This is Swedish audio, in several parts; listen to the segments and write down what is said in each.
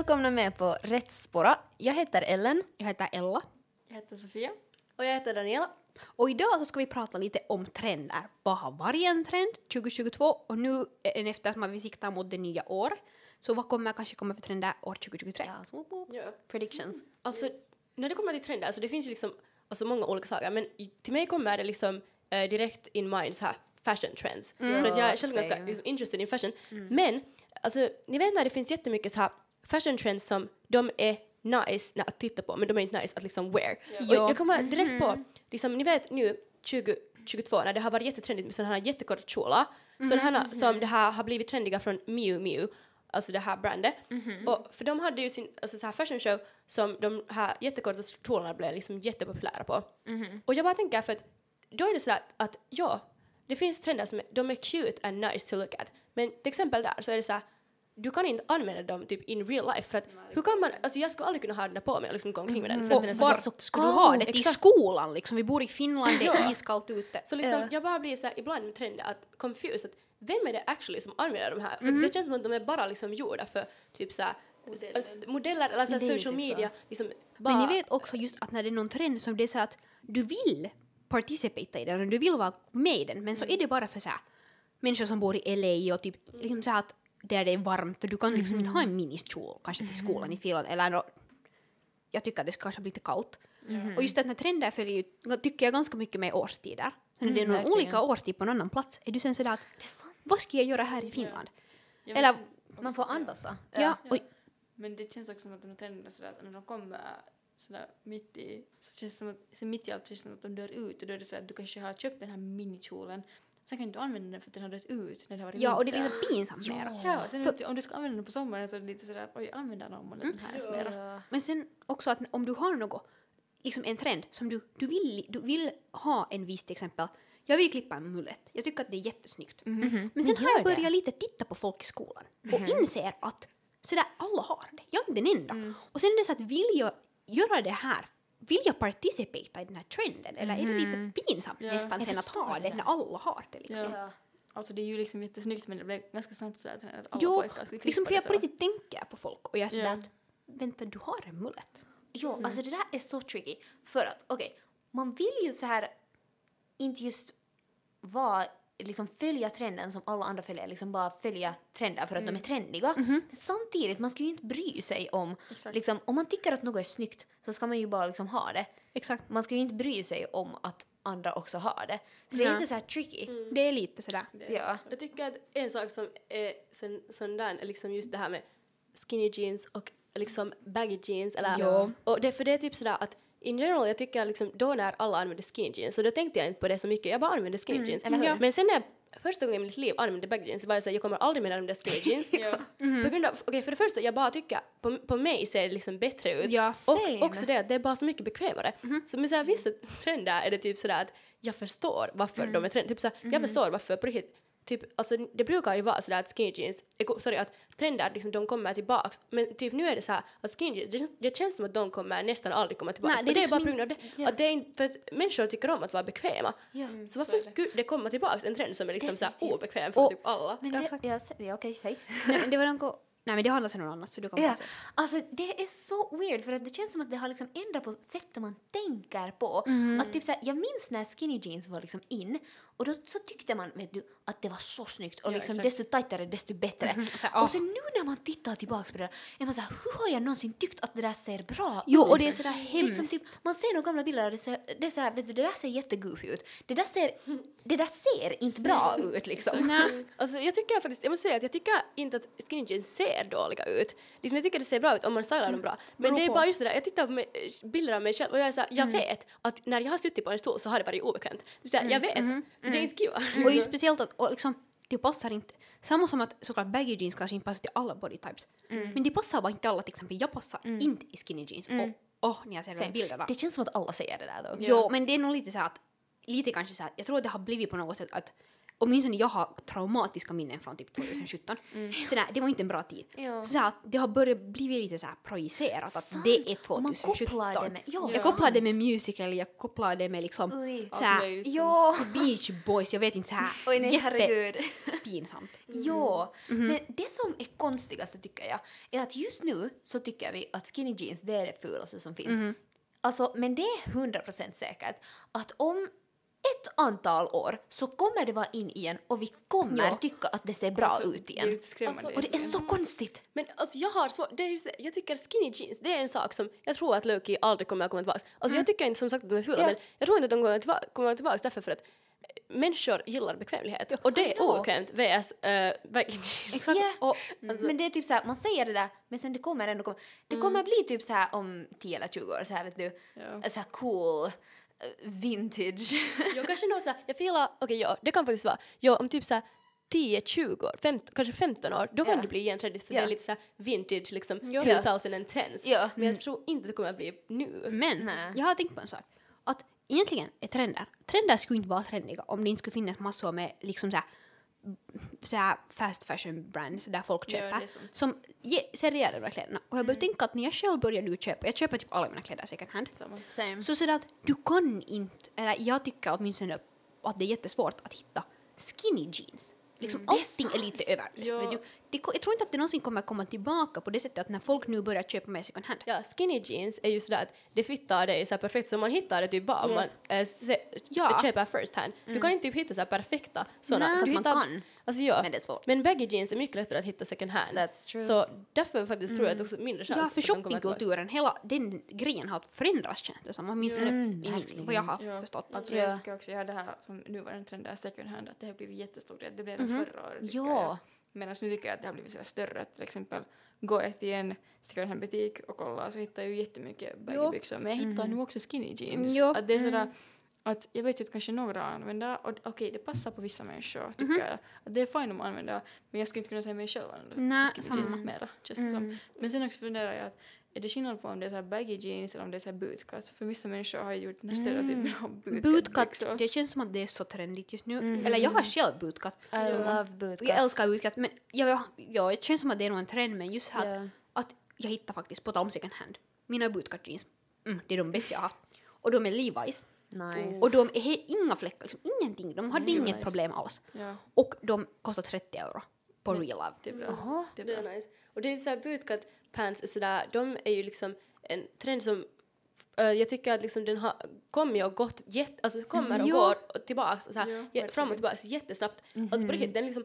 välkomna med på Rättsspåra. Jag heter Ellen. Jag heter Ella. Jag heter Sofia. Och jag heter Daniela. Och idag så ska vi prata lite om trender. Vad har varit en trend 2022 och nu efter att vi siktar mot det nya år. Så vad kommer kanske komma för trender år 2023? Ja. Ja. Predictions. Alltså, när det kommer till trender, alltså det finns ju liksom alltså många olika saker, men till mig kommer det liksom eh, direkt in mind så här fashion trends. För att jag är själv ganska liksom, interested in fashion. Men, alltså, ni vet när det finns jättemycket så här fashion trends som de är nice att titta på, men de är inte nice att liksom wear. Och Ja. jag kommer direkt på, liksom, ni vet nu 2022 när det har varit jättetrendigt med sådana här jättekorta kjolar, sådana här som det här har blivit trendiga från Miu Miu, alltså det här brandet. Och för de hade ju sin alltså, så här fashion show som de här jättekorta kjolarna blev liksom jättepopulära på. Och jag bara tänker för att då är det så att, ja, det finns trender som de är cute and nice to look at. Men till exempel där så är det så här, du kan inte använda dem typ in real life för att hur kan man, alltså jag skulle aldrig kunna ha den där på mig och liksom gå omkring med den för att Och den så var kort. ska du ha det? Exakt. skolan liksom. Vi bor i Finland, det är iskallt ute. Så liksom, Ja. jag bara blir så här, ibland med trender att confused att vem är det actually som använder de här? För det känns som att de är bara liksom gjorda för typ så här, Modeller. s- modeller eller så social typ så. media. Liksom, bara, Men ni vet också just att när det är någon trend som det är så att du vill participata i den och du vill vara med i den men så är det bara för så här, människor som bor i LA och typ liksom så att där det är varmt och du kan liksom inte ha en minikjol kanske till skolan i Finland eller nå- jag tycker att det ska kanske bli lite kallt. Och just att när trender följer ju, tycker jag ganska mycket med årstider. Så när det är verkligen. olika årstid på en annan plats är du sen sådär att Det är sant. vad ska jag göra här i Finland? Ja, Eller- Man får anpassa. Ja, och, Men det känns också som att de här trenderna sådär att när de kommer sådär mitt i, så känns det som att, så mitt i allt känns det som att de dör ut och då är det så att du kanske har köpt den här minikjolen sen kan du inte använda den för att den har dött ut när det har varit ja, och det är liksom pinsamt mera. Ja, sen För- om du ska använda den på sommaren så är det lite sådär att oj, använder någon den här mera. Ja. Men sen också att om du har något, liksom en trend som du, du, vill, du vill ha en viss till exempel, jag vill klippa en mullet, jag tycker att det är jättesnyggt. Men sen Men har gör jag börjat det. lite titta på folk i skolan och inser att sådär alla har det, jag är inte den enda. Och sen är det så att vill jag göra det här, vill jag participata i den här trenden eller är det lite pinsamt Ja. nästan sen att ha det när alla har det liksom. Ja. Alltså det är ju liksom jättesnyggt men det blev ganska snabbt sådär att alla Jo, pojkar klippa liksom för jag på riktigt tänker på folk och jag är sådär Ja. att vänta du har en mullet. Jo, alltså det där är så tricky. För att, okej, man vill ju så här inte just vara, liksom följa trenden som alla andra följer, liksom bara följa trender för att de är trendiga. Men samtidigt, man ska ju inte bry sig om, Exakt. liksom, om man tycker att något är snyggt så ska man ju bara liksom ha det. Exakt. Man ska ju inte bry sig om att andra också har det. Så det är lite så här tricky. Det är lite sådär. Det- Ja. Jag tycker att en sak som är sån, sån där är liksom just det här med skinny jeans och liksom baggy jeans. Eller, Ja. och det, för det är typ sådär att in general, jag tycker liksom då när alla använde skinny jeans, så då tänkte jag inte på det så mycket, jag bara använde skinny jeans. eller hur? Ja. Men sen när jag första gången i mitt liv använde baggy jeans så var jag såhär, jag kommer aldrig de där skinny jeans. Ja. På grund av, okej för det första, jag bara tycker, på, på mig ser det liksom bättre ut. Ja, och också det att det är bara så mycket bekvämare. Så med såhär vissa trender är det typ sådär att jag förstår varför de är trender. Typ såhär, jag förstår varför på riktigt, typ, alltså det brukar ju vara sådär att skinny jeans, sorry att trender liksom de kommer tillbaks. Men typ nu är det såhär att skinny jeans, det, känns- det känns som att de kommer nästan aldrig komma tillbaks. Nej, det är det, är bara liksom på grund av det. ja. Att det är inte, för att människor tycker om att vara bekväma. Ja. Så varför så det. skulle det komma tillbaks en trend som är liksom såhär obekväm för Och- typ alla? Men det, ja, okej, säg. Nej, men det var något... Nej men det handlar om något annat så du kan Ja, passa. alltså det är så weird för att det känns som att det har liksom ändrat på sättet man tänker på. Mm. Att typ så här, jag minns när skinny jeans var liksom in och då så tyckte man vet du, att det var så snyggt och Ja, liksom exakt. desto tajtare desto bättre. Mhm, så här, Och sen nu när man tittar tillbaks på det är man så här, hur har jag någonsin tyckt att det där ser bra Jo, ut? och det är sådär Liksom hemskt. typ, man ser några gamla bilder och det, ser, det, är så här, vet du, det där ser jättegoofy ut. Det där ser, det där ser inte bra ut liksom. Nej. Alltså jag tycker faktiskt, jag måste säga att jag tycker inte att skinny jeans ser dåliga ut. Liksom jag tycker det ser bra ut om man stylar dem bra. Men det är bara just det där, jag tittar på mig, bilder av mig själv och jag är såhär, jag vet att när jag har suttit på en stol så har det varit obekvämt. Vill säga, jag vet, så det är inte kiva. Och ju speciellt att och liksom, det passar inte. Samma som att såklart baggy jeans kanske inte passar till alla body types. Men det passar bara inte alla till exempel. Jag passar inte i skinny jeans. Och åh, när jag ser de här Same. bilderna. Det känns som att alla säger det där då. Jo, men det är nog lite så här att, lite kanske så här, jag tror att det har blivit på något sätt att åtminstone jag har traumatiska minnen från typ 2017. Så där, det var inte en bra tid. Ja. Så, så här, att det har börjat bli lite så här projicerat att Sant. det är Och man 2017. kopplar det med- ja, jag kopplar det med musical, jag kopplar det med liksom Oj. så här. Ja. Beach Boys, jag vet inte så här Oj nej herregud. jättepinsamt. Ja, men det som är konstigaste tycker jag är att just nu så tycker vi att skinny jeans det är det fulaste som finns. Alltså, men det är 100% säkert att om ett antal år så kommer det vara in igen och vi kommer Ja. tycka att det ser bra Alltså, ut Det igen. skrämmande. Alltså, Och det är så konstigt. Men alltså jag har svårt, det är just det, jag tycker skinny jeans, det är en sak som jag tror att Loki aldrig kommer att komma tillbaka. Alltså jag tycker inte som sagt att de är fula Ja. men jag tror inte att de kommer tillbaka, kommer tillbaka därför för att eh, människor gillar bekvämlighet och det är obekvämt vs uh, jeans. Exakt. Ja. Och, Men det är typ så här, man säger det där men sen det kommer ändå komma. Det kommer bli typ så här om 10 eller 20 år så här vet du. Ja. Så här cool vintage. jag kanske nog såhär, jag felar, okej ja, det kan faktiskt vara, ja om typ såhär 10, 20 år, 15, kanske 15 år, då kan Ja. det bli igen trendigt för Ja. det är lite såhär vintage liksom Ja. 2010s. Ja. Men jag tror inte det kommer att bli nu. men Nej. jag har tänkt på en sak. Att egentligen är trender, trender skulle inte vara trendiga om det inte skulle finnas massor med liksom så här, så här fast fashion brands där folk Ja, köper är sant. som ge, serierar de här kläderna. Och jag börjar tänka att när jag själv börjar nu köpa, jag köper typ alla mina kläder second hand. Same. så sådär att du kan inte, eller jag tycker åtminstone att det är jättesvårt att hitta skinny jeans. Liksom är allting är lite över. Ja. Du? Det, jag tror inte att det någonsin kommer komma tillbaka på det sättet att när folk nu börjar köpa med second hand. Ja, skinny jeans är ju sådär att det fittar dig så perfekt så man hittar det typ bara om Ja. man äh, se, Ja. köper first hand. Du kan inte typ hitta så här perfekta sådana. Nej. Du Fast man hittar- kan. Alltså ja. Men det är svårt. Men baggy jeans är mycket lättare att hitta second hand. That's true. Så därför faktiskt tror jag att det är också mindre chans Ja, för shoppingkulturen, hela den grejen har förändrats känns det som, åtminstone Mm, i min, vad jag har Ja. förstått. Alltså Ja. jag tycker också, jag det här som nuvarande trend är second hand, att det har blivit jättestor grej. Det blev det förra året Ja. jag. Medan nu tycker jag att det har blivit så större, att till exempel gå ett i en second hand butik och kolla så hittar jag ju jättemycket baggybyxor men jag hittar nu också skinny jeans. Jo. Att det är sådär att jag vet ju att kanske några använder och okej det passar på vissa människor tycker jag. Att det är fine om man använder men jag skulle inte kunna säga mig själv använder Nej, skinny samma. jeans mera. Känns det som. Men sen också funderar jag att är det skillnad på om det är så här baggy jeans eller om det är så här bootcut? För vissa människor har ju gjort den här stereotypen om bootcut. Bootcut, byxor. det känns som att det är så trendigt just nu. Eller jag har själv bootcut. I love Och bootcut. jag älskar bootcut, men jag, ja, det känns som att det är nog en trend, men just här Ja. att jag hittar faktiskt, på tal om second hand, mina bootcut jeans, mm, det är de bästa jag har haft. Och de är Levi's. Nice. Och de är he- inga fläckar, liksom, ingenting. De hade Mm, inget nice. problem alls. Ja, Och de kostar 30 euro på Real Love. det är bra. Det är Det är bra. nice. Och det är såhär bootcut pants är sådär, de är ju liksom en trend som eh, jag tycker att liksom den har kommit och gått jätte, alltså kommer och Ja. går och tillbaks så här, Ja, fram och tillbaks jättesnabbt. Alltså på riktigt, den liksom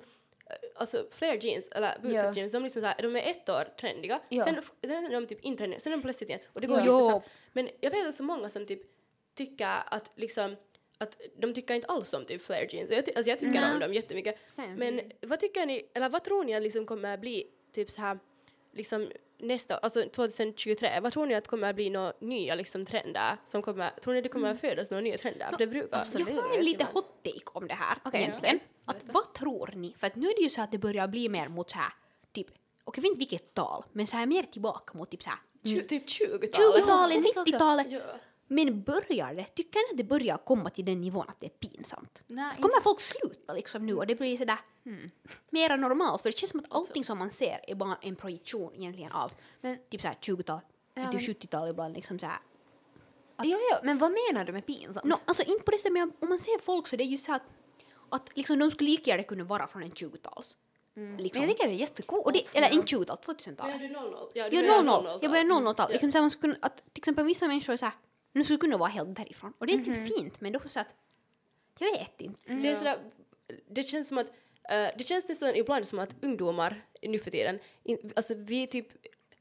eh, Alltså flare jeans, eller bootcut Ja. jeans, de, liksom så här, de är ett år trendiga, Ja. sen, sen är de typ inte trendiga, sen är de plötsligt igen. Och det går Ja. jättesnabbt. Men jag vet också många som typ tycker att liksom att de tycker inte alls om typ flare jeans. Och Jag, alltså jag tycker Nej. om dem jättemycket. Same. Men vad tycker ni, eller vad tror ni att liksom kommer bli typ så här liksom nästa, alltså 2023, vad tror ni att kommer bli några nya liksom trender som kommer, tror ni det kommer att födas några nya trender? För det brukar. absolut. Jag har en lite hot take om det här Okej. egentligen. Att vad tror ni? För att nu är det ju så att det börjar bli mer mot så här, typ, och jag vet inte vilket tal, men så här mer tillbaka mot typ så här Tju- typ 20-talet. 20-talet, jag tycker också- 90-talet. Ja. Men börjar det, tycker ni att det börjar komma till den nivån att det är pinsamt? Nej, Så kommer folk sluta liksom nu och det blir sådär hmm, mera normalt för det känns som att allting som man ser är bara en projektion egentligen av Men- typ såhär 20-tal, Ja, till men- 70-tal ibland liksom såhär. Jo, jo, men vad menar du med pinsamt? No, alltså inte på det sättet men om man ser folk så det är ju så att, att liksom de skulle lika gärna kunna vara från en 20-tals. Men Liksom. jag tycker det är jättecoolt. Och det, eller inte 20-tal, 2000-tal. Menar du 00? Ja, du menar 00. 00-tal. Jag börjar 00-tal. Ja. Liksom man skulle kunna, att till exempel vissa människor är så här, nu skulle kunna vara helt därifrån. Och det är typ fint men då så att, jag vet inte. Det är sådär, det känns som att, eh, det känns nästan ibland som att ungdomar nu för tiden, in, alltså vi typ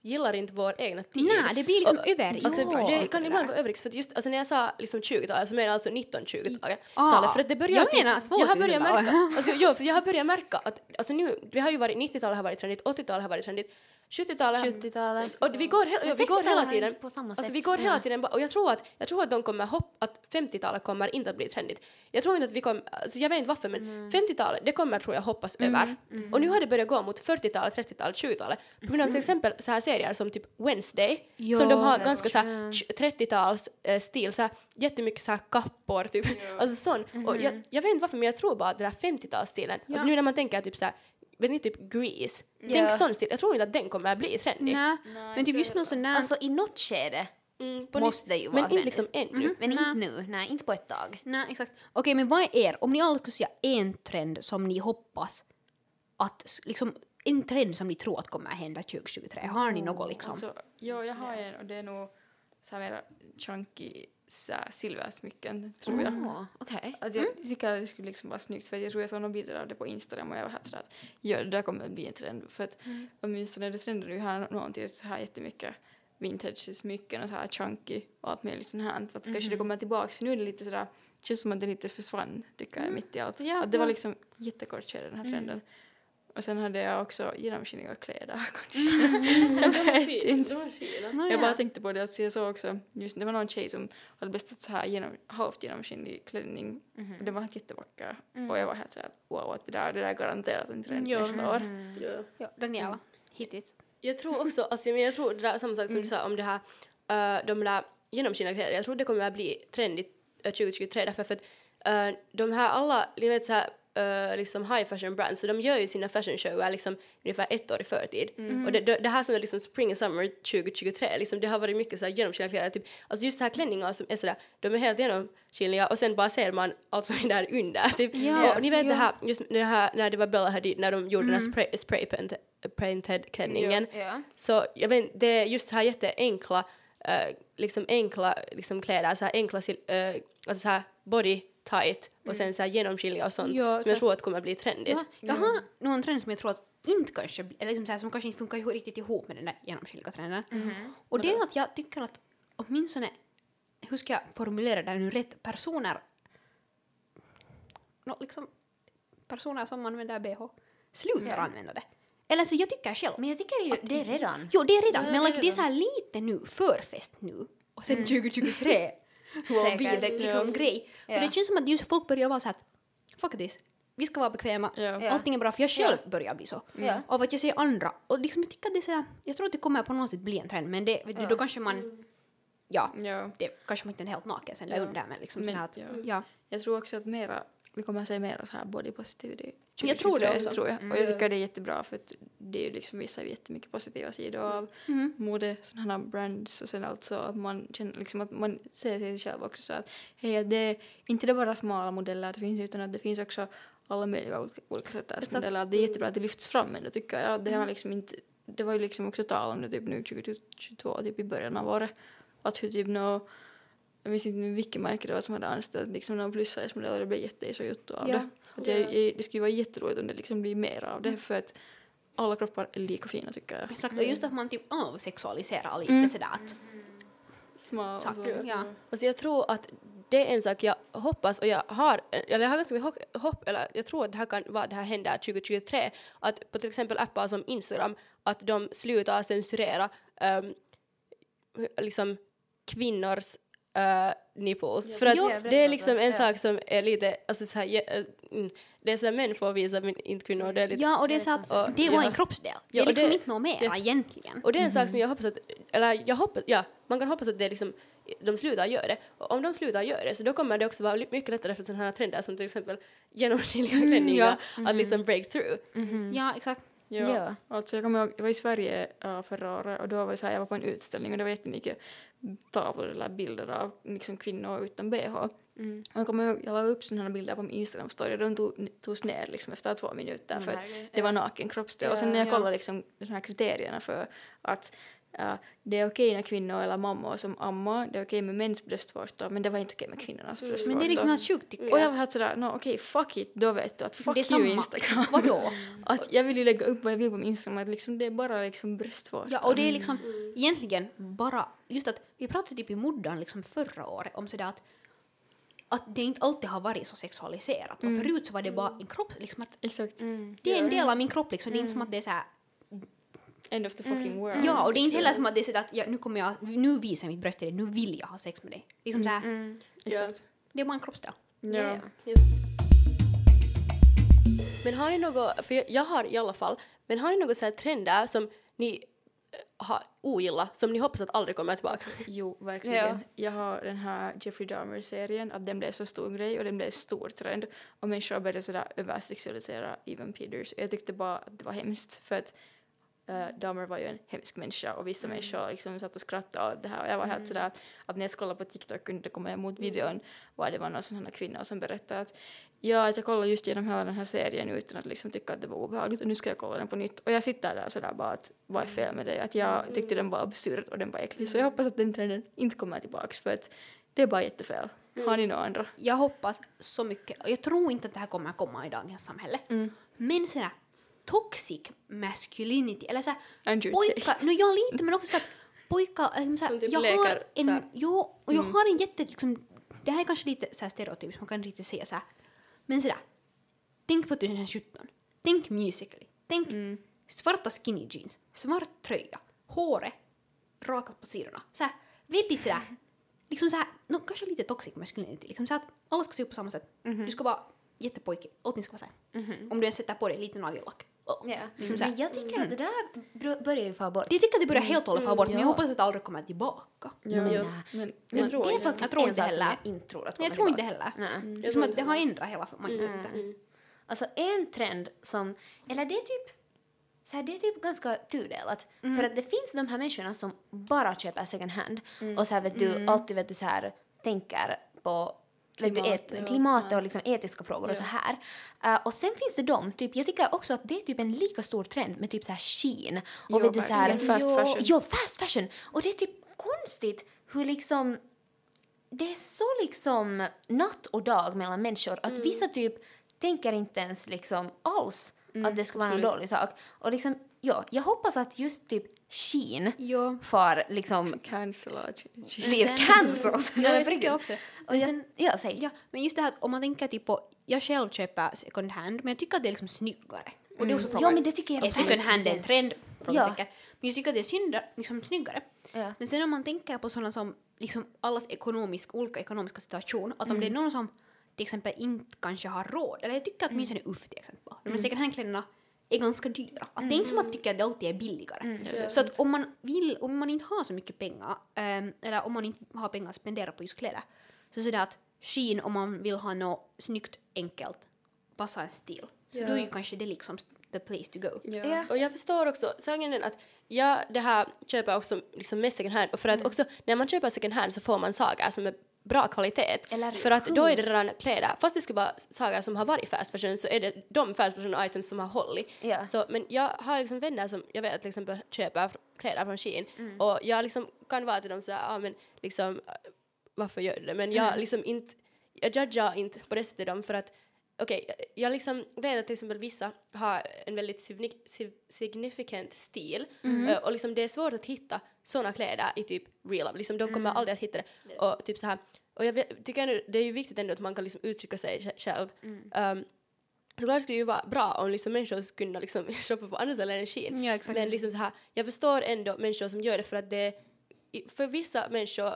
gillar inte vår egna tid. Nej, det blir liksom Och- över Alltså, det kan ibland gå över i- för att just alltså när jag sa liksom 20-talet så menar jag alltså 1920-talet. Ah, för att det börjar jag typ, menar jag har börjat 2000-talet. märka, alltså, jo, för jag har börjat märka att alltså nu, vi har ju varit 90-talet har varit trendigt, 80-talet har varit trendigt, 70-talet 70-talet. och vi går, he- ja, vi går 60-talet hela tiden på samma Alltså sätt. vi går hela Ja. tiden och jag tror att, jag tror att de kommer hopp, att 50-talet kommer inte att bli trendigt. Jag tror inte att vi kommer, alltså jag vet inte varför men 50-talet det kommer tror jag hoppas över. Och nu har det börjat gå mot 40-talet, 30-talet, 20-talet på grund av till exempel så här serier som typ Wednesday Ja, som de har ganska så här var- 30-tals eh, stil, så här, jättemycket så här kappor typ. Alltså sån. Och jag, jag vet inte varför men jag tror bara att den där 50-talsstilen, alltså nu när man tänker typ så här vet ni typ Grease? Tänk Ja. sån stil, jag tror inte att den kommer att bli trendig. Nej, men typ just någon sån där... Alltså i något skede Mm, på måste det ju vara Men inte liksom ännu. Men Nej. inte nu, nej inte på ett tag. Nej, exakt. Okej, men vad är er, om ni alla skulle säga en trend som ni hoppas att, s- liksom, en trend som ni tror att kommer att hända 2023, har ni något liksom? Alltså, jo, jag har en och det är nog så här mera chunky så här, silversmycken, tror jag. Åh, Okej. Att jag tycker att det skulle liksom vara snyggt för jag tror jag såg några bilder av det på Instagram och jag var helt sådär att ja, det där kommer att bli en trend för att åtminstone det trendar ju här någonting så här jättemycket vintage-smycken och så här chunky och allt möjligt sånt här. Att kanske det kommer tillbaks. Nu är det lite sådär, känns som att det lite försvann tycker jag mitt i allt. Ja, att det var liksom jättekort skede den här trenden. Och sen hade jag också genomskinliga kläder kanske. jag vet inte. Jag ja. bara tänkte på det att jag såg också, just det var någon tjej som hade beställt så här genom, halvt genomskinlig klänning och den var helt jättevacker och jag var helt såhär wow att det där, det där är garanterat en trend Ja. nästa år. Ja. Ja, Daniela, hit it. Jag tror också, alltså, men jag tror det där, samma sak som du sa om det här, uh, de där genomskinliga kläder, jag tror det kommer att bli trendigt uh, 2023 därför för att uh, de här alla, ni vet så här, uh, liksom high fashion brands, så de gör ju sina fashion shower liksom ungefär ett år i förtid. Och det, det, det här som är liksom spring and summer 2023, liksom, det har varit mycket så här genomskinliga kläder, typ, alltså just så här klänningar som är sådär, de är helt genomskinliga och sen bara ser man allt som är där under. Typ. Ja, och ni vet ja. det här, just det här när det var Bella Hadid, när de gjorde den här spray, spray paint, painted klänningen. Ja. Så jag vet det är just så här jätteenkla, uh, liksom enkla liksom kläder, så här enkla, uh, alltså så här body tight och sen så här genomskinliga och sånt Ja, som jag tror att kommer bli trendigt. Ja, jag har någon trend som jag tror att inte kanske, eller liksom så här, som kanske inte funkar riktigt ihop med den där genomskinliga trenden. Och det är att jag tycker att åtminstone, hur ska jag formulera det nu rätt, personer, no, liksom personer som använder bh, slutar Ja. använda det. Eller så jag tycker själv, Men jag tycker ju det är redan. jo det är redan, men det är like, det är så här lite nu, förfest nu, och sen 2023 the liksom, grej. För det känns som att just folk börjar vara så att fuck this, vi ska vara bekväma. Ja. allting är bra, för jag själv börjar bli så. Ja. Av att jag ser andra. Och liksom jag tycker att det är sådär, jag tror att det kommer på något sätt bli en trend, men det, vet du, då kanske man, ja, Ja. det kanske man inte är helt naken sen där Ja. under, men liksom Men, att, ja. ja. Jag tror också att mera, vi kommer att se mera så här body positivity Jag tror det 2023, också. Tror jag. Och jag tycker det är jättebra för att det är ju liksom visar ju jättemycket positiva sidor av Mm. mode, sådana här brands och sen alltså att man känner liksom att man ser sig själv också så att hej, det är inte det bara smala modeller det finns utan att det finns också alla möjliga olika, sorters modeller. Det är jättebra att det lyfts fram ändå tycker jag. Det har liksom inte, det var ju liksom också tal om det typ nu 2022, typ i början av året. Att hur typ nå jag minns inte nu vilket märke det var som hade anställt liksom någon plussize-modell och det blev jätteiso juttu av Ja. det. Att jag, jag, det skulle ju vara jätteroligt om det liksom blir mer av det för att alla kroppar är lika fina tycker jag. Exakt, och just att man typ avsexualiserar lite Mm. sådär att, Smal och så. ja. Alltså jag tror att det är en sak jag hoppas och jag har, eller jag har ganska mycket hopp, eller jag tror att det här kan vara det här händer 2023, att på till exempel appar som Instagram, att de slutar censurera um, liksom kvinnors uh, nipples. För att Ja, det är liksom en ja. sak som är lite, alltså så här, ja, eh, mm, det är så här män får visa men inte kvinnor. Det är lite, ja och det är så att Och- det var ja. en kroppsdel. Det Ja, är och liksom det- inte något mer det- egentligen. Och det är en sak som jag hoppas att, eller jag hoppas, ja, man kan hoppas att det liksom, de slutar göra det. Och om de slutar göra det så då kommer det också vara mycket lättare för sådana här trender som till exempel genomskinliga klänningar att liksom break through. Ja, exakt. Ja. Ja. Alltså jag kommer ihåg, jag var i Sverige uh, förra året och då var det så här, jag var på en utställning och det var jättemycket tavlor eller bilder av liksom kvinnor utan bh. Och jag kommer ihåg, jag la upp sådana bilder på min Instagram-story och de tog, togs ner liksom efter två minuter för att det var naken kroppsdel. Och sen när jag Ja. kollade liksom de här kriterierna för att uh, det är okej när kvinnor eller mammor som ammar, det är okej med mäns bröstvårtor men det var inte okej med kvinnornas bröstvårtor. Men det är liksom helt sjukt tycker och jag jag. var helt sådär, no, okej fuck it, då vet du att fuck Det är you samma. Instagram. Vadå? Att jag vill ju lägga upp vad jag vill på min Instagram, att liksom det är bara liksom bröstvårtor. Ja, och det är liksom egentligen bara, just att vi pratade typ i Moddan liksom förra året om sådär att att det inte alltid har varit så sexualiserat. Och förut så var det bara en kropp, liksom att Exakt. det är en del av min kropp liksom. Det är inte som att det är såhär End of the fucking world. Ja, och det är inte heller som att det är sådär att ja, nu kommer jag, nu visar jag mitt bröst till dig, nu vill jag ha sex med dig. Liksom såhär, Mm. Exakt. det är bara en kroppsdel. Ja. Men har ni något, för jag, jag har i alla fall, men har ni något så här trender som ni eh, har ogillat, som ni hoppas att aldrig kommer tillbaka? Jo, verkligen. Ja. Jag har den här Jeffrey Dahmer-serien, att den blev så stor grej och den blev stor trend. Och människor började sådär översexualisera Evan Peters. Jag tyckte bara att det var hemskt för att uh, Dahmer var ju en hemsk människa och vissa människor liksom satt och skrattade åt det här och jag var helt sådär att när jag scrollade på TikTok kunde det komma emot videon var det var någon sån här kvinna som berättade att ja, att jag kollade just igenom hela den här serien utan att liksom tycka att det var obehagligt och nu ska jag kolla den på nytt och jag sitter där sådär bara att vad är fel med det? Att jag tyckte den var absurd och den var äcklig så jag hoppas att den trenden inte kommer tillbaks för att det är bara jättefel. Har ni några andra? Jag hoppas så mycket, och jag tror inte att det här kommer att komma i dagens samhälle. Mm. Men sådär toxic masculinity, eller såhär pojkar, no, jag lite men också så att pojkar, liksom såhär, typ jag leker har en, såhär. jo, och jag har en jätte, liksom, det här är kanske lite såhär stereotypiskt, man kan inte säga såhär, men sådär, tänk 2017, tänk musically, tänk svarta skinny jeans, svart tröja, håret rakat på sidorna, såhär, väldigt sådär, liksom såhär, no, kanske lite toxic masculinity, liksom såhär att alla ska se ut på samma sätt, du ska vara jättepojkig, allting ska vara såhär, om du ens sätter på dig lite nagellack. Oh. Så här. Men jag tycker att det där börjar ju få bort. Jag tycker att det börjar helt och hållet falla bort, men jag ja. hoppas att det aldrig kommer tillbaka. Ja, men ja. nej. men Men jag tror det är inte. faktiskt Jag tror en inte sak som heller. jag inte tror att Nej, jag kommer tror inte heller. Nej. Det är som att det har ändrat hela mindsetet. Alltså en trend som, eller det är typ så här, det är typ ganska tudelat. Mm. För att det finns de här människorna som bara köper second hand Mm. och så här vet du alltid vet du så här tänker på vet du, Klimat et, och klimatet sånt. och liksom etiska frågor och så här. Uh, och sen finns det de, typ, jag tycker också att det är typ en lika stor trend med typ så här Shein och Ja, vet du så här. Fast jo, fashion. Jo, fast fashion! Och det är typ konstigt hur liksom det är så liksom natt och dag mellan människor att vissa typ tänker inte ens liksom alls att det skulle vara en dålig sak. Och liksom, ja, jag hoppas att just typ Shein Jo. får liksom Cancella. blir cancelled. Ja, Nej, jag tycker riktigt. också. Och jag, ja, säg. Ja, men just det här att om man tänker typ på, jag själv köper second hand, men jag tycker att det är liksom snyggare. Och det är också frågan, Ja, men det tycker jag är second hand en trend? Ja. Men jag tycker att det är synder, liksom snyggare. Ja. Men sen om man tänker på sådana som liksom allas ekonomisk, olika ekonomiska situation, att om det är någon som till exempel inte kanske har råd, eller jag tycker att åtminstone UFF till exempel, de här second hand-kläderna är ganska dyra. Att det är inte som att tycka att det alltid är billigare. Så att om man vill, om man inte har så mycket pengar, ehm, eller om man inte har pengar att spendera på just kläder, så är det att Shein om man vill ha något snyggt, enkelt, passa en stil, så Ja. då är ju kanske det liksom the place to go. Ja. Ja. Och jag förstår också, sanningen är att jag det här köper också liksom mest second hand och för att också när man köper second hand så får man saker som är bra kvalitet. För att då är det redan kläder, fast det skulle vara saker som har varit fast fashion så är det de fast fashion items som har hållit. Ja. Så, men jag har liksom vänner som jag vet till exempel köper kläder från Shein Mm. och jag liksom kan vara till dem sådär, ja men liksom äh, varför gör du det? Men jag Mm. liksom inte, jag judgar inte på det sättet dem för att okej, jag liksom vet att till exempel vissa har en väldigt signi- sig- significant stil Mm. eh, och liksom det är svårt att hitta såna kläder i typ real life. Liksom de kommer Mm. aldrig att hitta det. Och typ så här, och jag vet, tycker ändå, det är ju viktigt ändå att man kan liksom uttrycka sig sj- själv. Mm. Um, Såklart skulle det ju vara bra om liksom människor skulle kunna liksom shoppa på andra ställen än Shein. Ja. Men liksom så här, jag förstår ändå människor som gör det för att det för vissa människor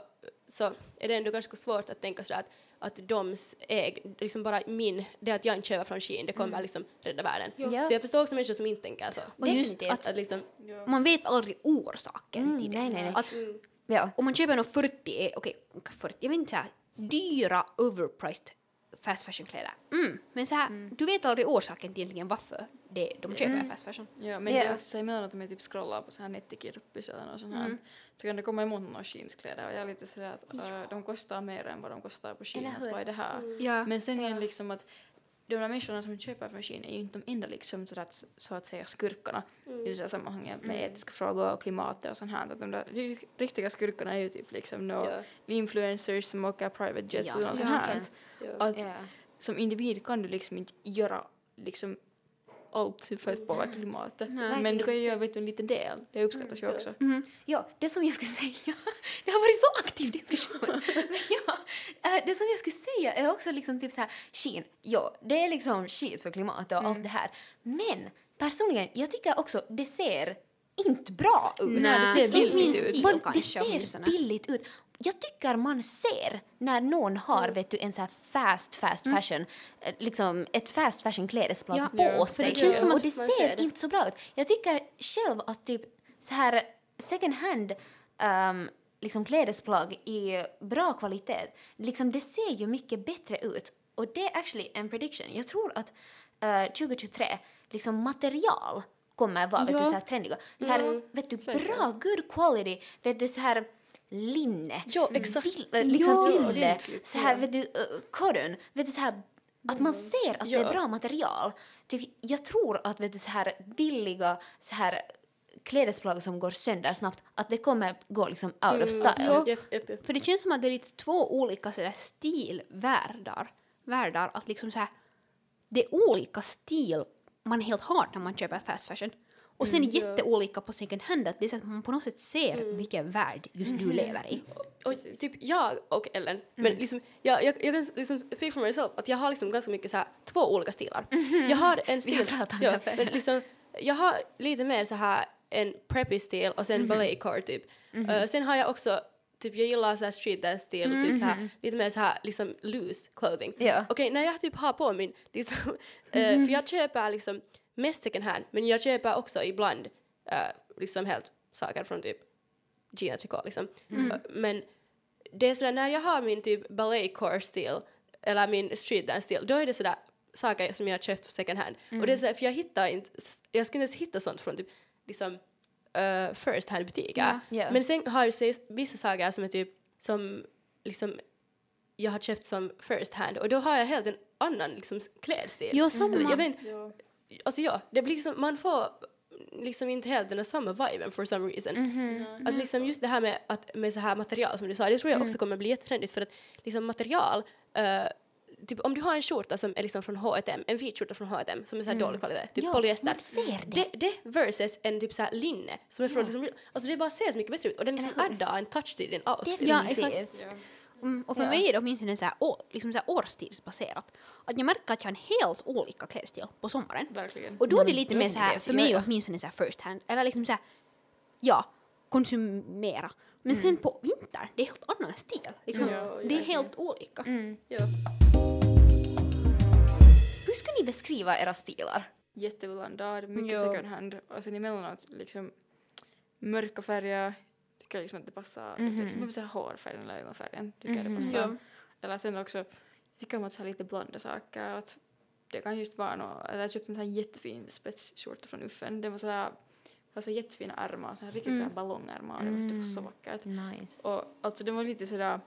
så är det ändå ganska svårt att tänka sådär att, att doms äg, liksom bara min, det att jag inte köper från Shein, det kommer liksom rädda världen. Ja. Så jag förstår också människor som inte tänker så. Och just Definitivt. att Att liksom, man vet aldrig orsaken Mm, till det. nej, nej, nej. Att Ja. om man köper något 40, är- okej, 40, jag vet inte såhär, dyra overpriced fast fashion-kläder. Mm. Men så här, du vet aldrig orsaken till egentligen varför det, de köper fast fashion. Ja, men Ja. det är också emellanåt om jag typ scrollar på så här nettikirppis eller något sånt här så kan det komma emot några jeanskläder och jag är lite sådär att äh, de kostar mer än vad de kostar på Shein, vad är det här? Ja. Men sen igen liksom att de där människorna som köper från Shein är ju inte de enda liksom så att, så att säga skurkarna i det här sammanhanget med etiska frågor och klimatet och sånt här. Att de där riktiga skurkarna är ju typ liksom några Ja. influencers som åker private jets Ja, och sånt här. ja. Att Ja. som individ kan du liksom inte göra liksom allt för att påverka klimatet. Men du kan ju göra vet du, en liten del. Det uppskattas ju också. Mhm. Ja, det som jag skulle säga, det har varit så aktiv diskussion. Men ja, eh, det som jag skulle säga är också liksom typ så här, Shein, ja, det är liksom skit för klimatet och allt det här. Men personligen, jag tycker också det ser inte bra ut. Nej, det det ser billigt ut. Man, det ser billigt ut. Jag tycker man ser när någon har vet du, en så här fast, fast fashion, eh, liksom ett fast fashion klädesplagg Ja, på ja, sig. det och att det ser det. inte så bra ut. Jag tycker själv att typ så här second hand ehm, liksom klädesplagg i bra kvalitet, liksom det ser ju mycket bättre ut. Och det är actually en prediction. Jag tror att eh, 2023, liksom material kommer vara vet du, Ja. så här trendiga. Så här, vet du, bra, good quality, vet du, så här linne. Ja, exakt. Vill, äh, liksom Ja, ordentligt, så här, ja. vet du, uh, vet du, så här, att man ser att det Ja. är bra material. Typ, jag tror att vet du, så här billiga så här klädesplagg som går sönder snabbt, att det kommer gå liksom out of style. Japp, japp, japp. För det känns som att det är lite två olika sådär stilvärldar. Världar, att liksom så här, det är olika stil man helt har när man köper fast fashion. Och sen Mm, ja. jätteolika på second hand, att det är så att man på något sätt ser vilken värld just du lever i. Och typ jag och Ellen, men liksom, jag, jag, jag kan liksom speak for myself att jag har liksom ganska mycket så här, två olika stilar. Jag har en stil, har pratat om ja, det men liksom, jag har lite mer så här en preppy stil och sen balletcore typ. Uh, sen har jag också Typ jag gillar så här street dance stil och typ så här, lite mer så här liksom loose clothing. Ja. Okej, när jag typ har på min liksom, eh, för jag köper liksom mest second hand men jag köper också ibland eh, liksom helt saker från typ Gina Tricot liksom. Mm. Eh, Men det är sådär när jag har min typ balletcore stil eller min street dance stil då är det sådär saker som jag har köpt second hand. Och Mm. det är sådär, för jag hittar inte, jag skulle inte ens hitta sånt från typ liksom eh, first hand butiker. Ja. Ja. Men sen har jag så vissa saker som är typ som liksom jag har köpt som first hand och då har jag helt en annan liksom klädstil. Jo, samma. Eller Jag vet, Ja. alltså ja, det blir liksom, man får liksom inte helt den här samma viben for some reason. Mhm. Att liksom just det här med, att, med så här material som du sa, det tror jag också kommer bli jättetrendigt för att liksom material, eh, typ om du har en skjorta som är liksom från H&M, en vit skjorta från H&M som är så här dålig kvalitet, typ Ja, polyester. man ser det. det. Det versus en typ så här linne som är från liksom, alltså det bara ser så mycket bättre ut och den liksom addar en touch till din outfit. Ja, Definitivt. exakt. Ja. Mm, och för Ja. mig är det åtminstone så här, å, liksom så här årstidsbaserat. Att jag märker att jag har en helt olika klädstil på sommaren. Verkligen. Och då är det Mm, lite då mer så här, det. för Ja, mig ja. åtminstone så här first hand. Eller liksom så här, ja, konsumera. Men sen på vinter, det är helt annan stil. Liksom, Ja, det är helt olika. Mm. Ja. Hur skulle ni beskriva era stilar? Jätteblandad, mycket Ja. second hand och sen emellanåt liksom mörka färger tycker jag liksom att det passar. Mhm. Liksom mm hårfärgen eller ögonfärgen tycker jag Mhm. det passar. Ja. Eller sen också, jag tycker om att ha lite blanda saker. Att det kan just vara något, jag köpte en sån här jättefin spetsskjorta från Uffen. Den var sådär, har så jättefina ärmar, så här riktigt Mm. sådär ballongärmar. Det var, det var så vackert. Nice. Och alltså den var lite sådär,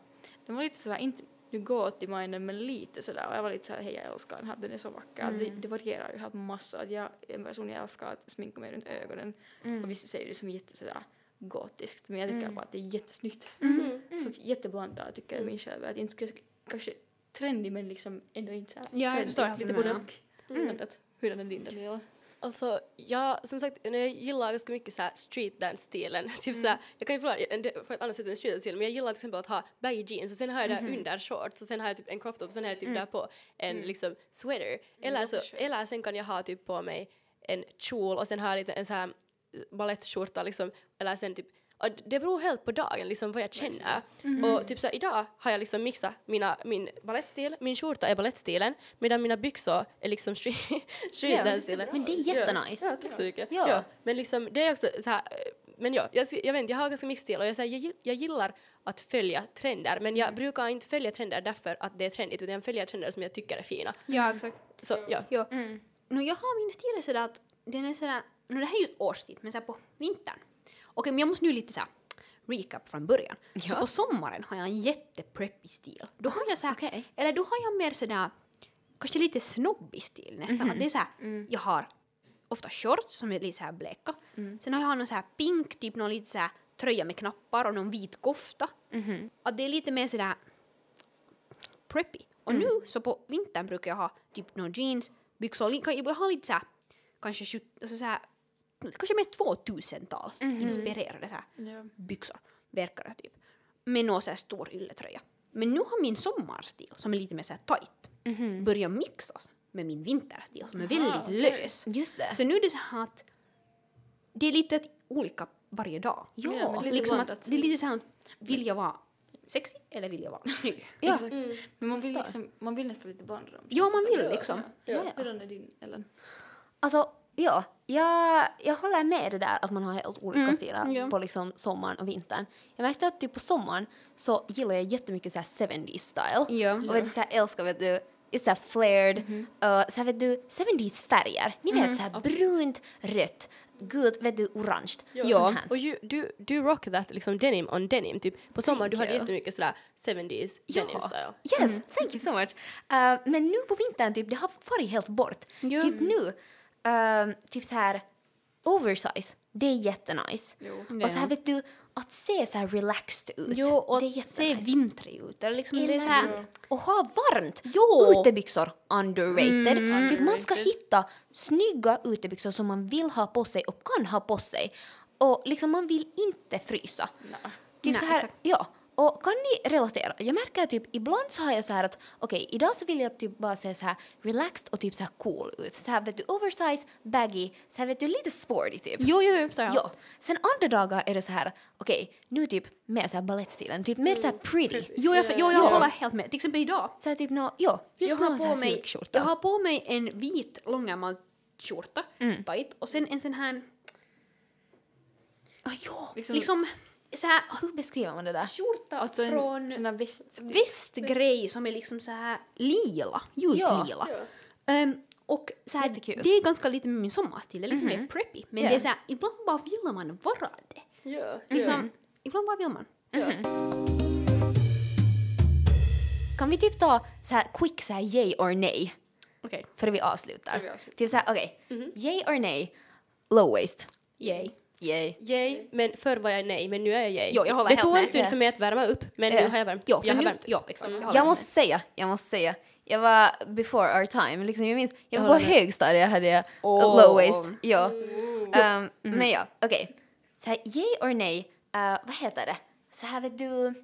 den var lite sådär, inte nu gåt i minen men lite sådär och jag var lite såhär hej jag älskar den här, den är så vacker. Det, det varierar ju helt massor. Att jag är en person jag älskar att sminka mig runt ögonen och vissa säger det som jätte sådär gotiskt men jag tycker bara att det är jättesnyggt. Mm. Så att jätteblandat tycker jag min själv. Att jag inte skulle kanske trendig men liksom ändå inte såhär Ja, jag trendig. förstår helt Lite både och. Mm. Hurdan är din Daniela? Alltså, jag, som sagt, jag gillar ganska mycket så här street dance-stilen. Typ Mm. så här, jag kan ju förklara det på ett annat sätt än street dance men jag gillar till exempel att ha baggy jeans och sen har jag Mhm. där under shorts och sen har jag typ en crop top och sen har jag typ Mm. där på en liksom sweater. Eller, så, eller sen kan jag ha typ på mig en kjol och sen har jag lite en så här balettskjorta liksom, eller sen typ och det beror helt på dagen, liksom vad jag känner. Mhm. Och typ så här, idag har jag liksom mixat mina, min balettstil, min skjorta är balettstilen, medan mina byxor är liksom street, street Ja, dance-stilen. men det är jättenice. Ja, ja, tack så mycket. Ja. Ja. men liksom det är också så här, eh, men ja, jag, jag vet jag har ganska mycket stil och jag, så här, jag, jag gillar att följa trender, men jag brukar inte följa trender därför att det är trendigt, utan jag följer trender som jag tycker är fina. Ja, exakt. Så ja. Ja. Mm. No, jag har min stil är sådär att den är sådär, no, det här är ju årstid, men såhär på vintern. Okej, men jag måste nu lite såhär recap från början. Så Ja. på sommaren har jag en jättepreppy stil. Då har jag såhär, Okej. eller då har jag mer sådär, kanske lite snobbig stil nästan. Att det är såhär, jag har ofta shorts som är lite såhär bleka. Sen har jag någon såhär pink, typ någon lite såhär tröja med knappar och någon vit kofta. Mhm. Att det är lite mer sådär preppy. Och nu så på vintern brukar jag ha typ någon jeans, byxor, jag har lite såhär kanske alltså såhär, kanske mer 2000-tals inspirerade såhär Ja. byxor, verkar det typ. Med någon såhär stor ylletröja. Men nu har min sommarstil som är lite mer såhär tight börjat mixas med min vinterstil som är väldigt okej. lös. Just det. Så nu är det så här att det är lite olika varje dag. Ja, Ja, men lite liksom att, det är lite så här, vill jag vara sexy eller vill jag vara snygg? Ja. Exakt. Men man vill, liksom, man vill nästan lite blanda dem. Ja, man vill liksom. Ja. Ja, ja. Hurdan är din, Ellen? Alltså, ja. Jag, jag håller med det där att man har helt olika Mm, stilar ja. på liksom sommaren och vintern. Jag märkte att typ på sommaren så gillar jag jättemycket så här 70s style. Ja. Och vet du, så här, älskar vet du, så här flared, Mhm. uh, så här vet du, 70s färger. Ni vet så här brunt, rött, gult, vet du, orange. Ja. Och ju, du, du rock that liksom denim on denim, typ på sommaren du hade jättemycket sådär 70s Ja. denim style. Yes, thank you so much. Uh, men nu på vintern, typ, det har farit helt bort. Ja. Typ nu, uh, typ så här oversize, det är jättenice. Jo. Och så här vet du, att se så här relaxed ut. Jo, och det är att se jättenice. vintrig ut. Eller liksom det är Eller så här? Och ha varmt! Jo. Utebyxor, underrated. Typ man ska hitta snygga utebyxor som man vill ha på sig och kan ha på sig. Och liksom man vill inte frysa. Nej. Typ Nej, så här, exakt. ja. Och kan ni relatera? Jag märker typ ibland så har jag så här att okej, idag så vill jag typ bara se så här relaxed och typ så här cool ut. Så här vet du, oversize, baggy, så här vet du, lite sporty typ. Jo, jo, jag förstår. Ja. Sen andra dagar är det så här, okej, nu typ mer så här balettstilen, typ mer så här pretty. Jo, jag, jo, jag Ja. håller helt med. Till exempel idag. Så här typ nå, ja, just jag, har på mig, jag har på mig en vit långärmad skjorta, Mm. tight, och sen en sån här... Ah, ja, Liksom- liksom, så här Hur beskriver man det där? skjorta Alltså en från sån där väst... västgrej som är liksom så här lila, ljus Ja. lila. Ehm, och så här, det är ganska lite med min sommarstil, det är lite mer preppy. Men Ja. det är så här, ibland bara vill man vara det. Ja. Liksom, Ibland bara vill man. Kan vi typ ta så här quick så här yay or nej Okej. för vi avslutar? Före vi avslutar. Typ så här, okej, yay or nej, low waist, Yay. Yay. Yay, men förr var jag nej, men nu är jag yay. Jo, jag håller det helt tog med. en stund för mig att värma upp, men nu har jag värmt. Jo, jag har nu, värmt. ja, exakt. jag Jag måste säga, jag måste säga, jag var before our time, liksom jag minns, jag var på med. högstadiet hade jag Åh. low waist, ja. Um, Men ja, okej. Så här, yay or nej, uh, vad heter det? Så här vet du,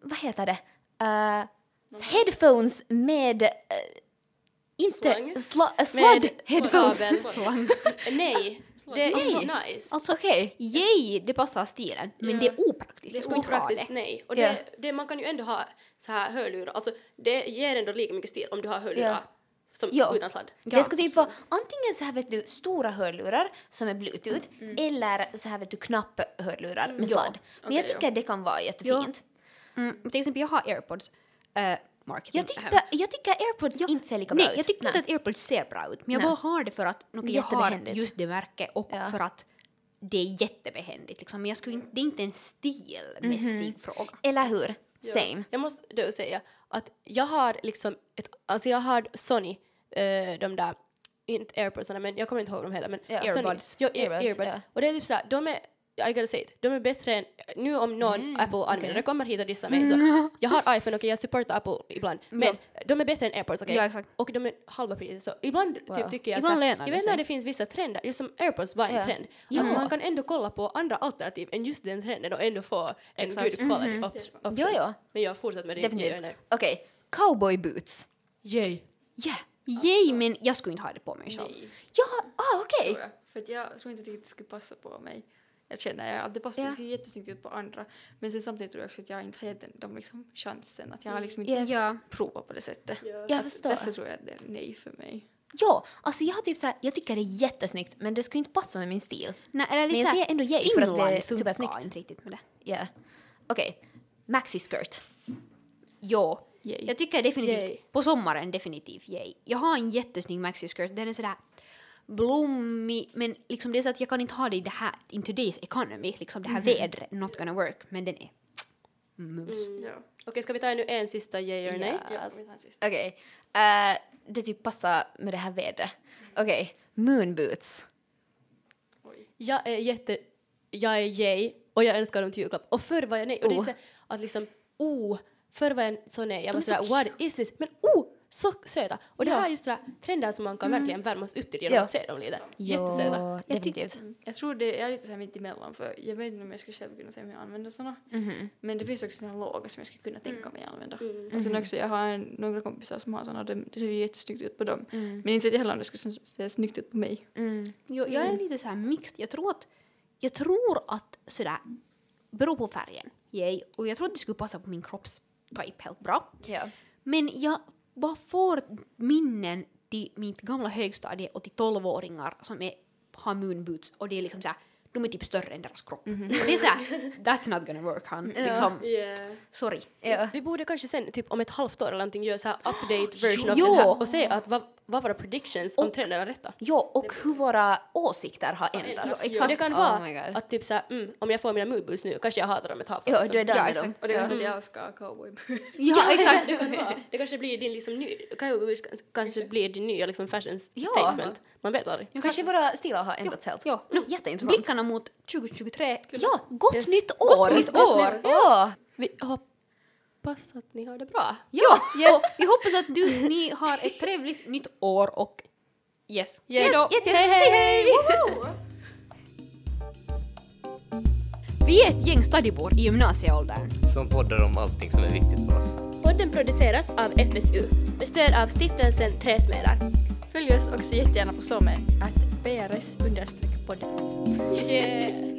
vad heter det? Uh, headphones med, uh, inte, Slang? sla, uh, sladd headphones. kabel. Det är Nej. inte nice. Alltså, Okej. yay, det passar stilen, men det är opraktiskt. Det Jag är opraktiskt, det. nej. Och Ja. det, det, man kan ju ändå ha så här hörlurar, alltså det ger ändå lika mycket stil om du har hörlurar Ja. som Ja. utan sladd. det ska typ vara antingen så här vet du stora hörlurar som är bluetooth eller så här vet du knapphörlurar med sladd. Men jag Okej, tycker det kan vara jättefint. Mm, till exempel, jag har airpods. Uh, marketing. Jag, tyckte, jag tycker airpods inte ser lika bra Nej, ut. jag tycker inte att airpods ser bra ut, men jag Nej. bara har det för att okay, jag har just det märket och Ja. för att det är jättebehändigt. Liksom. Men jag skulle inte, det är inte en stilmässig fråga. Eller hur? Same. Jag måste då säga att jag har liksom ett, alltså jag har Sony, eh, de där, inte airpodsarna men jag kommer inte ihåg vad de heter men Ja. Sony, Earbuds. Jo, ear, Earbuds, earbuds. ja. Och det är typ såhär, de är, I gotta say it, de är bättre än, nu om någon Mm, Apple-användare okej. kommer hit och dissar mig så, jag har iPhone, okej jag supportar Apple ibland, men de är bättre än airpods, okej? Ja, exakt. Och de är halva priset så ibland Wow. typ tycker jag Ibland såhär, lönar jag det vet när det finns vissa trender, just som airpods var en Ja. trend, Ja. att man kan ändå kolla på andra alternativ än just den trenden och ändå få en Exakt. good quality op- option. Jo, jo. Men jag fortsätter med din Definitivt. Okej, cowboy boots. Yay. Yeah. Yay, men jag skulle inte ha det på mig själv. Nej, Ja, ah, okej. jag. För att jag tror inte riktigt det skulle passa på mig. Jag känner att det passar Ja. ser jättesnyggt ut på andra. Men sen samtidigt tror jag också att jag inte har gett den- dem liksom chansen. Att jag har liksom inte Ja. Ja. provat på det sättet. Jag Att förstår. Därför tror jag att det är nej för mig. Ja, alltså jag har typ såhär, jag tycker det är jättesnyggt men det skulle inte passa med min stil. Nej, eller lite Men jag säger ändå yay för att det Finland är funkar supersnyggt. inte riktigt med det. Ja. Okej, maxi skirt. Jo. Yay. Jag tycker definitivt, Yay. på sommaren definitivt yay. Jag har en jättesnygg maxi-skirt, den är sådär blommig, men liksom det är så att jag kan inte ha det i det här, in today's economy, liksom det här vädret, not gonna work, men den är mus. Ja. Okej, ska vi ta ännu en sista yay or nej? Ja, Alltså, vi tar en sist. Okej, eh, det typ passar med det här vädret. Okej, moon boots. Oj. Jag är jätte... Jag är yay och jag önskar dem till julklapp. Och förr var jag nej. Och det är Oh. så att liksom, oh, förr var jag så nej. Jag De var är så sådär, what is this? Men oh, så söta. Och det Ja. här är just sådär trender som man kan verkligen värmas upp till genom Ja. att se dem lite. Ja, Jättesöta. definitivt. Jag tror det jag är lite så här mitt emellan för jag vet inte om jag skulle själv kunna säga om jag använder såna. Mhm. Men det finns också såna låga som jag skulle kunna tänka mig använda. Mm. Och sen också jag har en, några kompisar som har såna och det, det ser ju jättesnyggt ut på dem. Mm. Men inte vet jag heller om det skulle se, snyggt ut på mig. Mm. Jo, jag är lite så här mixed, jag tror att jag tror att sådär, beror på färgen, yay, och jag tror att det skulle passa på min kroppstype helt bra. Ja. Men jag bara får minnen till mitt gamla högstadie och till tolvåringar som är, har moonboots och det är liksom såhär, de är typ större än deras kropp. Och det är såhär, that's not gonna work han. Liksom, Yeah. sorry. Ja. Vi borde kanske sen, typ om ett halvt år eller någonting, göra så här update version av den här och se att vad, vad våra predictions om trenden är rätta. Ja, och hur våra åsikter har ändrats. Ja, exakt. Det kan Oh vara God. att typ såhär, mm, om jag får mina moodboots nu, kanske jag hatar dem ett halvt år. Ja, du är där Ja, med exakt. dem. Och det är för att jag älskar cowboy Ja, exakt. det kan vara. Det kanske blir din liksom ny, cowboys kanske blir din nya liksom fashion Ja. statement. Man vet aldrig. Kanske våra stilar har ändrats helt. Ja. No, jätteintressant. Blickarna mot 2023. Ja, gott Yes. nytt år! nytt år. Ja! Vi hoppas att ni har det bra. Ja, Yes. och vi hoppas att du, ni har ett trevligt nytt år och yes. Yes, Hejdå. yes, yes. Hej, hej! Vi är ett gäng stadibor i gymnasieåldern. som poddar om allting som är viktigt för oss. Podden produceras av FSU med stöd av stiftelsen Träsmedar. Följ oss också jättegärna på SOME, att BRS understreck podden. Yeah.